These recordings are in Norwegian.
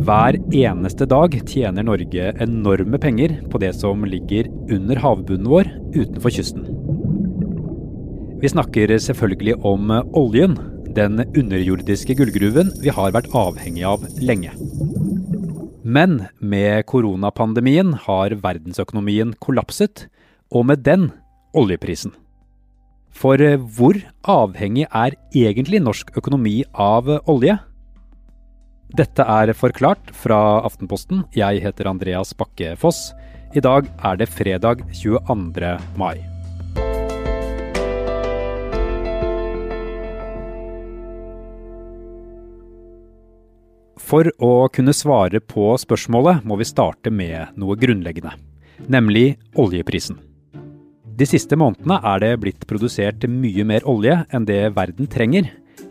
Hver eneste dag tjener Norge enorme penger på det som ligger under havbunnen vår utenfor kysten. Vi snakker selvfølgelig om oljen, den underjordiske gullgruven vi har vært avhengig av lenge. Men med koronapandemien har verdensøkonomien kollapset, og med den oljeprisen. For hvor avhengig er egentlig norsk økonomi av olje? Dette er Forklart fra Aftenposten. Jeg heter Andreas Bakke Foss. I dag er det fredag 22. mai. For å kunne svare på spørsmålet må vi starte med noe grunnleggende, nemlig oljeprisen. De siste månedene er det blitt produsert mye mer olje enn det verden trenger,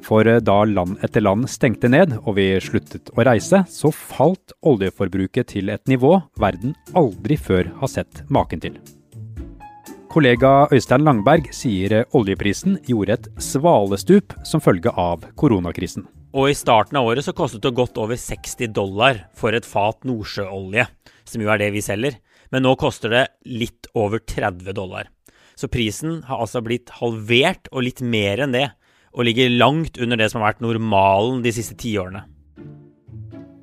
for eh, da land etter land stengte ned og vi sluttet å reise, så falt oljeforbruket til et nivå verden aldri før har sett maken til. Kollega Øystein Langberg sier oljeprisen gjorde et svalestup som følge av koronakrisen. Og i starten av året så kostet det godt over 60 dollar for et fat nordsjøolje, som jo er det vi selger. Men nå koster det litt over 30 dollar. Så prisen har altså blitt halvert og litt mer enn det og ligger langt under det som har vært normalen de siste tiårene.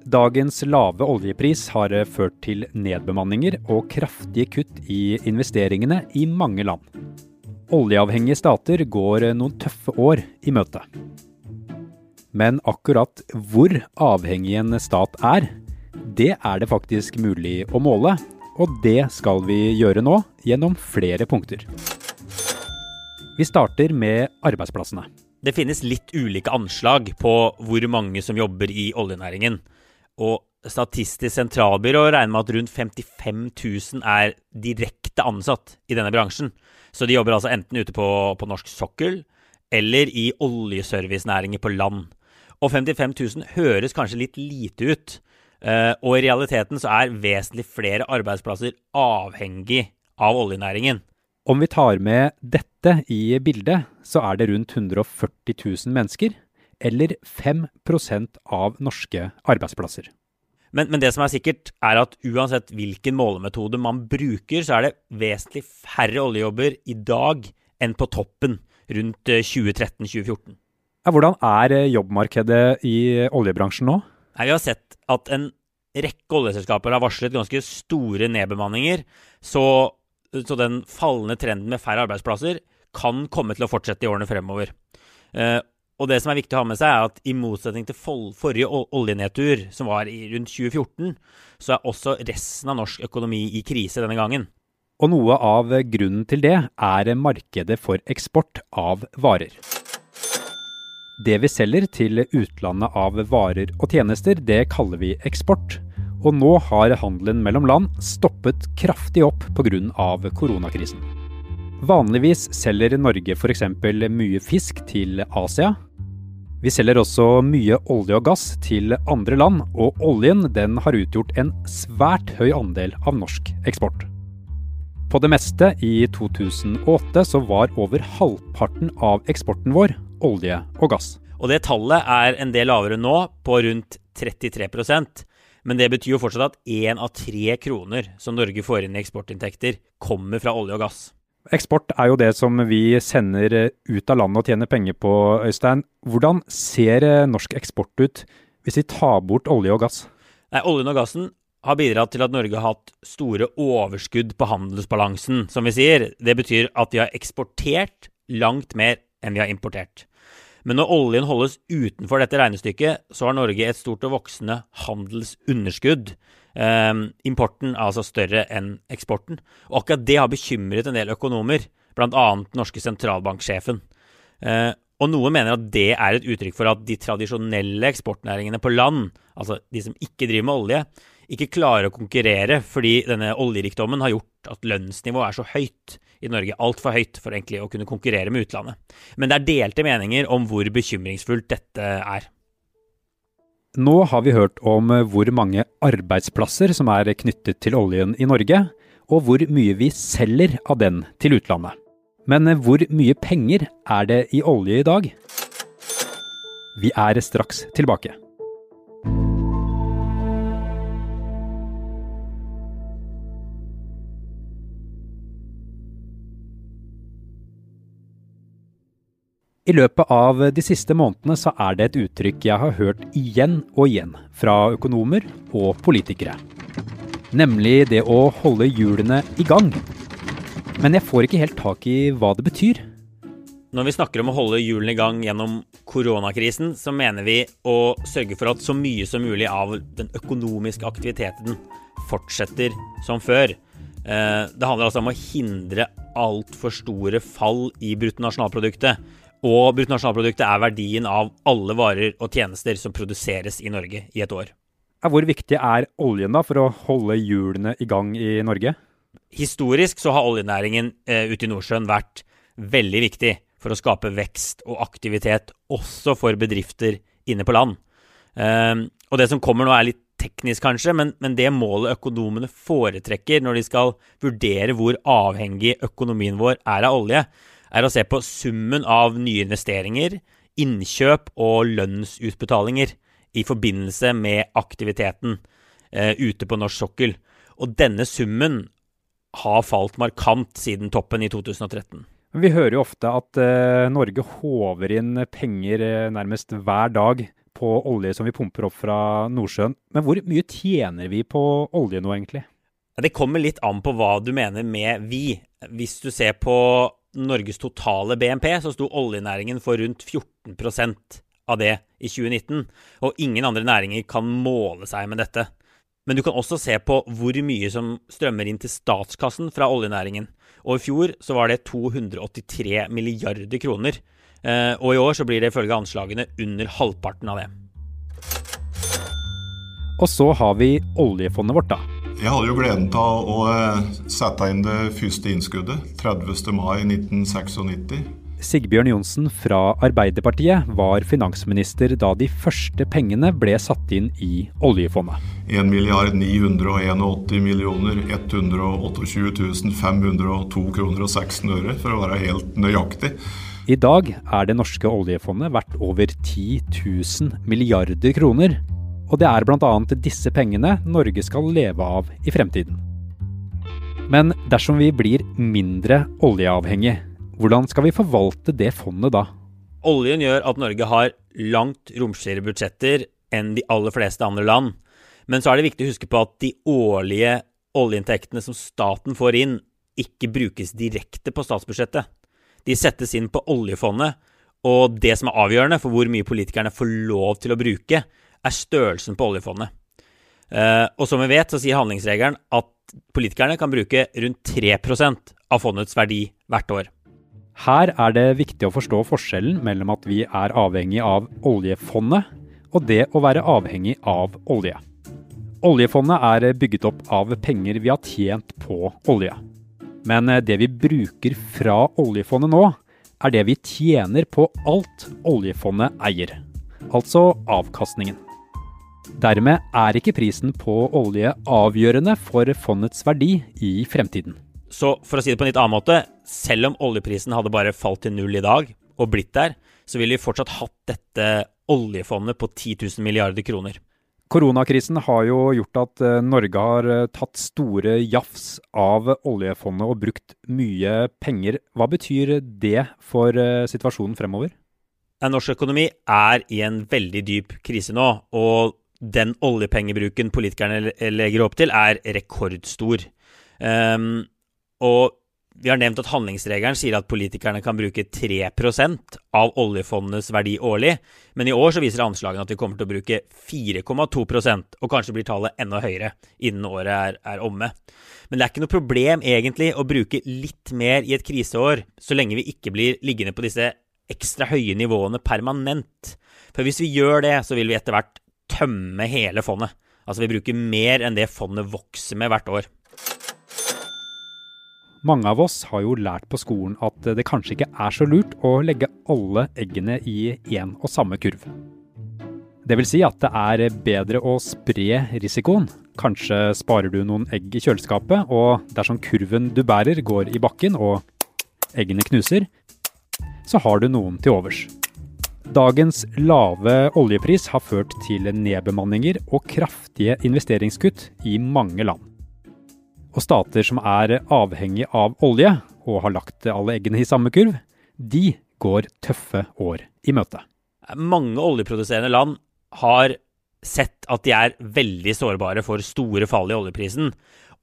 Dagens lave oljepris har ført til nedbemanninger og kraftige kutt i investeringene i mange land. Oljeavhengige stater går noen tøffe år i møte. Men akkurat hvor avhengig en stat er, det er det faktisk mulig å måle. Og det skal vi gjøre nå, gjennom flere punkter. Vi starter med arbeidsplassene. Det finnes litt ulike anslag på hvor mange som jobber i oljenæringen. Og Statistisk sentralbyrå regner med at rundt 55 000 er direkte ansatt i denne bransjen. Så de jobber altså enten ute på, på norsk sokkel eller i oljeservicenæringer på land. Og 55 000 høres kanskje litt lite ut. Eh, og i realiteten så er vesentlig flere arbeidsplasser avhengig av oljenæringen. Om vi tar med dette i bildet, så er det rundt 140 000 mennesker, eller 5% av norske arbeidsplasser. Men, men, det som er sikkert, er at uansett hvilken målemetode man bruker, så er det vesentlig færre oljejobber i dag enn på toppen rundt 2013-2014. Eh, hvordan er eh, jobbmarkedet i oljebransjen nå? Nei, vi har sett at en rekke oljeselskaper har varslet ganske store nedbemanninger. Så så den fallende trenden med færre arbeidsplasser kan komme til å fortsette i årene fremover. Eh, og det som er viktig å ha med seg, er at i motsetning til forrige oljenedtur, som var rundt 2014, så er også resten av norsk økonomi i krise denne gangen. Og noe av grunnen til det er markedet for eksport av varer. Det vi selger til utlandet av varer og tjenester, det kaller vi eksport og nå har handelen mellom land stoppet kraftig opp pga. koronakrisen. Vanligvis selger Norge f.eks. mye fisk til Asia. Vi selger også mye olje og gass til andre land, og oljen den har utgjort en svært høy andel av norsk eksport. På det meste i 2008 så var over halvparten av eksporten vår olje og gass. Og det tallet er en del lavere nå, på rundt 33 men det betyr jo fortsatt at én av tre kroner som Norge får inn i eksportinntekter, kommer fra olje og gass. Eksport er jo det som vi sender ut av landet og tjener penger på, Øystein. Hvordan ser norsk eksport ut hvis vi tar bort olje og gass? Nei, Oljen og gassen har bidratt til at Norge har hatt store overskudd på handelsbalansen, som vi sier. Det betyr at vi har eksportert langt mer enn vi har importert. Men når oljen holdes utenfor dette regnestykket, så har Norge et stort og voksende handelsunderskudd. Um, importen er altså større enn eksporten. Og akkurat det har bekymret en del økonomer, bl.a. norske sentralbanksjefen. Uh, og noen mener at det er et uttrykk for at de tradisjonelle eksportnæringene på land, altså de som ikke driver med olje, ikke klarer å konkurrere fordi denne oljerikdommen har gjort at lønnsnivået er så høyt i Norge. Altfor høyt for egentlig å kunne konkurrere med utlandet. Men det er delte meninger om hvor bekymringsfullt dette er. Nå har vi hørt om hvor mange arbeidsplasser som er knyttet til oljen i Norge, og hvor mye vi selger av den til utlandet. Men hvor mye penger er det i olje i dag? Vi er straks tilbake. I løpet av de siste månedene så er det et uttrykk jeg har hørt igjen og igjen fra økonomer og politikere. Nemlig det å holde hjulene i gang. Men jeg får ikke helt tak i hva det betyr. Når vi snakker om å holde hjulene i gang gjennom koronakrisen, så mener vi å sørge for at så mye som mulig av den økonomiske aktiviteten fortsetter som før. Eh, det handler altså om å hindre altfor store fall i bruttonasjonalproduktet og bruttonasjonalproduktet er verdien av alle varer og tjenester som produseres i Norge i et år. Hvor viktig er oljen da for å holde hjulene i gang i Norge? Historisk så har oljenæringen eh, ute i Nordsjøen vært veldig viktig for å skape vekst og aktivitet også for bedrifter inne på land. Eh, og det som kommer nå er litt teknisk kanskje, men, men, det målet økonomene foretrekker når de skal vurdere hvor avhengig økonomien vår er av olje, er å se på summen av nye investeringer, innkjøp og lønnsutbetalinger i forbindelse med aktiviteten eh, ute på norsk sokkel. Og denne summen har falt markant siden toppen i 2013. Vi hører jo ofte at eh, Norge håver inn penger eh, nærmest hver dag på olje som vi pumper opp fra Nordsjøen. Men hvor mye tjener vi på olje nå, egentlig? Det kommer litt an på hva du mener med vi. Hvis du ser på Norges totale BNP, så sto oljenæringen for rundt 14% av det i 2019. Og ingen andre næringer kan måle seg med dette. Men du kan også se på hvor mye som strømmer inn til statskassen fra oljenæringen. Og i fjor så var det 283 milliarder kroner. Eh, og i år så blir det ifølge anslagene under halvparten av det. Og så har vi oljefondet vårt, da. Jeg hadde jo gleden av å eh, sette inn det første innskuddet 30. mai 1996. Sigbjørn Johnsen fra Arbeiderpartiet var finansminister da de første pengene ble satt inn i oljefondet. 1 milliard 981 millioner 128 502 kroner og 16 øre, for å være helt nøyaktig. I dag er det norske oljefondet verdt over 10 000 milliarder kroner. Og det er bl.a. disse pengene Norge skal leve av i fremtiden. Men dersom vi blir mindre oljeavhengig, hvordan skal vi forvalte det fondet da? Oljen gjør at Norge har langt romsligere budsjetter enn de aller fleste andre land. Men så er det viktig å huske på at de årlige oljeinntektene som staten får inn, ikke brukes direkte på statsbudsjettet. De settes inn på oljefondet, og det som er avgjørende for hvor mye politikerne får lov til å bruke, er størrelsen på oljefondet. Uh, og som vi vet, så sier handlingsregelen at politikerne kan bruke rundt 3 av fondets verdi hvert år. Her er det viktig å forstå forskjellen mellom at vi er avhengig av oljefondet, og det å være avhengig av olje. Oljefondet er bygget opp av penger vi har tjent på olje. Men det vi bruker fra oljefondet nå, er det vi tjener på alt oljefondet eier. Altså avkastningen. Dermed er ikke prisen på olje avgjørende for fondets verdi i fremtiden. Så for å si det på en litt annen måte, selv om oljeprisen hadde bare falt til null i dag, og blitt der, så ville vi fortsatt hatt dette oljefondet på 10 000 milliarder kroner. Koronakrisen har jo gjort at eh, Norge har eh, tatt store jafs av oljefondet og brukt mye penger. Hva betyr det for eh, situasjonen fremover? Norsk økonomi er i en veldig dyp krise nå, og den oljepengebruken politikerne legger opp til, er rekordstor. Um, og vi har nevnt at handlingsregelen sier at politikerne kan bruke 3% av oljefondets verdi årlig, men i år så viser anslagene at vi kommer til å bruke 4,2% og kanskje blir tallet enda høyere innen året er, er, omme. Men det er ikke noe problem egentlig å bruke litt mer i et kriseår, så lenge vi ikke blir liggende på disse ekstra høye nivåene permanent. For hvis vi gjør det, så vil vi etter hvert tømme hele fondet. Altså vi bruker mer enn det fondet vokser med hvert år. Mange av oss har jo lært på skolen at det kanskje ikke er så lurt å legge alle eggene i én og samme kurv. Det vil si at det er bedre å spre risikoen. Kanskje sparer du noen egg i kjøleskapet, og dersom kurven du bærer går i bakken og eggene knuser, så har du noen til overs. Dagens lave oljepris har ført til nedbemanninger og kraftige investeringskutt i mange land. Og stater som er avhengig av olje, og har lagt alle eggene i samme kurv, de går tøffe år i møte. Mange oljeproduserende land har sett at de er veldig sårbare for store fall i oljeprisen.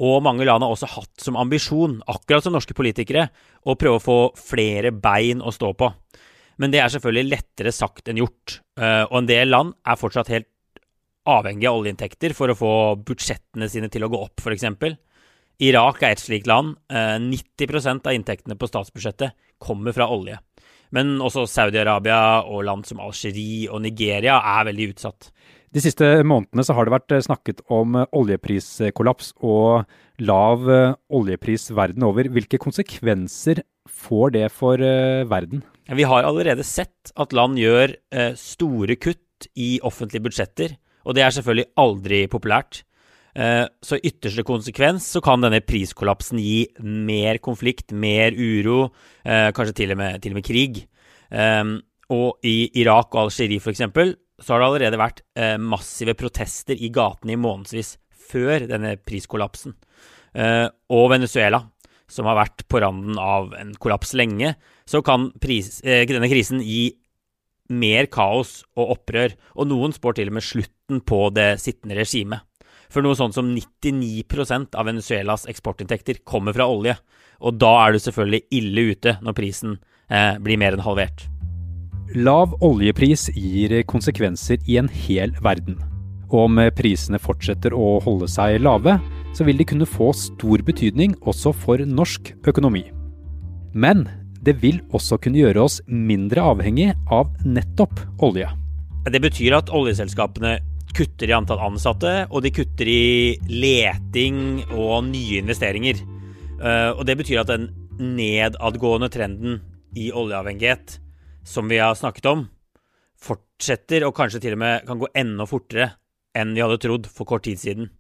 Og mange land har også hatt som ambisjon, akkurat som norske politikere, å prøve å få flere bein å stå på. Men det er selvfølgelig lettere sagt enn gjort. Eh, og en del land er fortsatt helt avhengig av oljeinntekter for å få budsjettene sine til å gå opp, f.eks. Irak er et slikt land. 90 eh, av inntektene på statsbudsjettet kommer fra olje. Men også Saudi-Arabia og land som Algerie og Nigeria er veldig utsatt. De siste månedene så har det vært eh, snakket om oljepriskollaps og lav oljepris verden over. Hvilke konsekvenser får det for verden? Vi har allerede sett at land gjør store kutt i offentlige budsjetter og det er selvfølgelig aldri populært. Eh, så i ytterste konsekvens så kan denne priskollapsen gi mer konflikt, mer uro, eh, kanskje til og med, til og med krig. Eh, og i Irak og Algerie f.eks. så har det allerede vært massive protester i gatene i månedsvis før denne priskollapsen. Og Venezuela, som har vært på randen av en kollaps lenge, så kan pris, denne krisen gi mer kaos og opprør, og noen spår til og med slutten på det sittende regimet. For noe sånt som 99% av Venezuelas eksportinntekter kommer fra olje, og da er du selvfølgelig ille ute når prisen eh, blir mer enn halvert. Lav oljepris gir konsekvenser i en hel verden. Og om prisene fortsetter å holde seg lave, så vil de kunne få stor betydning også for norsk økonomi. Men det vil også kunne gjøre oss mindre avhengig av nettopp olje. Det betyr at oljeselskapene kutter i antall ansatte, og de kutter i leting og nye investeringer. Eh, og det betyr at den nedadgående trenden i oljeavhengighet som vi har snakket om, fortsetter og kanskje til og med kan gå enda fortere enn vi hadde trodd for kort tid siden.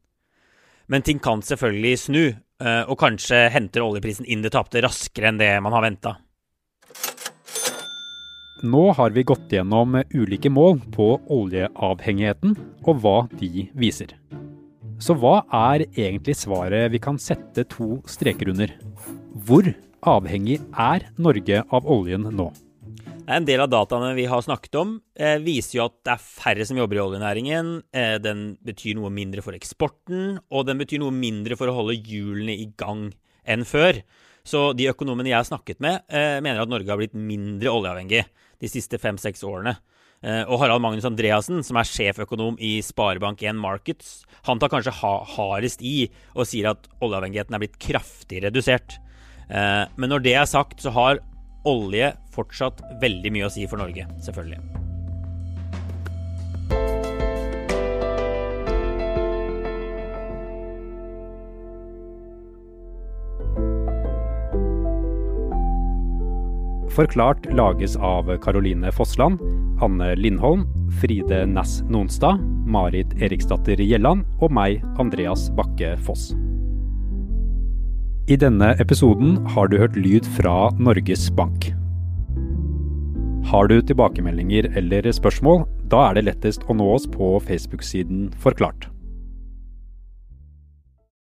Men ting kan selvfølgelig snu, eh, og kanskje henter oljeprisen inn det tapte raskere enn det man har venta. Nå har vi gått gjennom ulike mål på oljeavhengigheten og hva de viser. Så hva er egentlig svaret vi kan sette to streker under? Hvor avhengig er Norge av oljen nå? En del av dataene vi har snakket om, eh, viser jo at det er færre som jobber i oljenæringen. Eh, den betyr noe mindre for eksporten, og den betyr noe mindre for å holde hjulene i gang enn før. Så de økonomene jeg har snakket med, eh, mener at Norge har blitt mindre oljeavhengig de siste fem-seks årene. Eh, og Harald Magnus Andreassen, som er sjeføkonom i Sparebank1 Markets, han tar kanskje hardest i og sier at oljeavhengigheten er blitt kraftig redusert. Eh, men når det er sagt, så har olje fortsatt veldig mye å si for Norge, selvfølgelig. Forklart lages av Caroline Fossland, Anne Lindholm, Fride Næss Nonstad, Marit Eriksdatter Gjelland og meg, Andreas Bakke Foss. I denne episoden har du hørt lyd fra Norges Bank. Har du tilbakemeldinger eller spørsmål, da er det lettest å nå oss på Facebook-siden Forklart.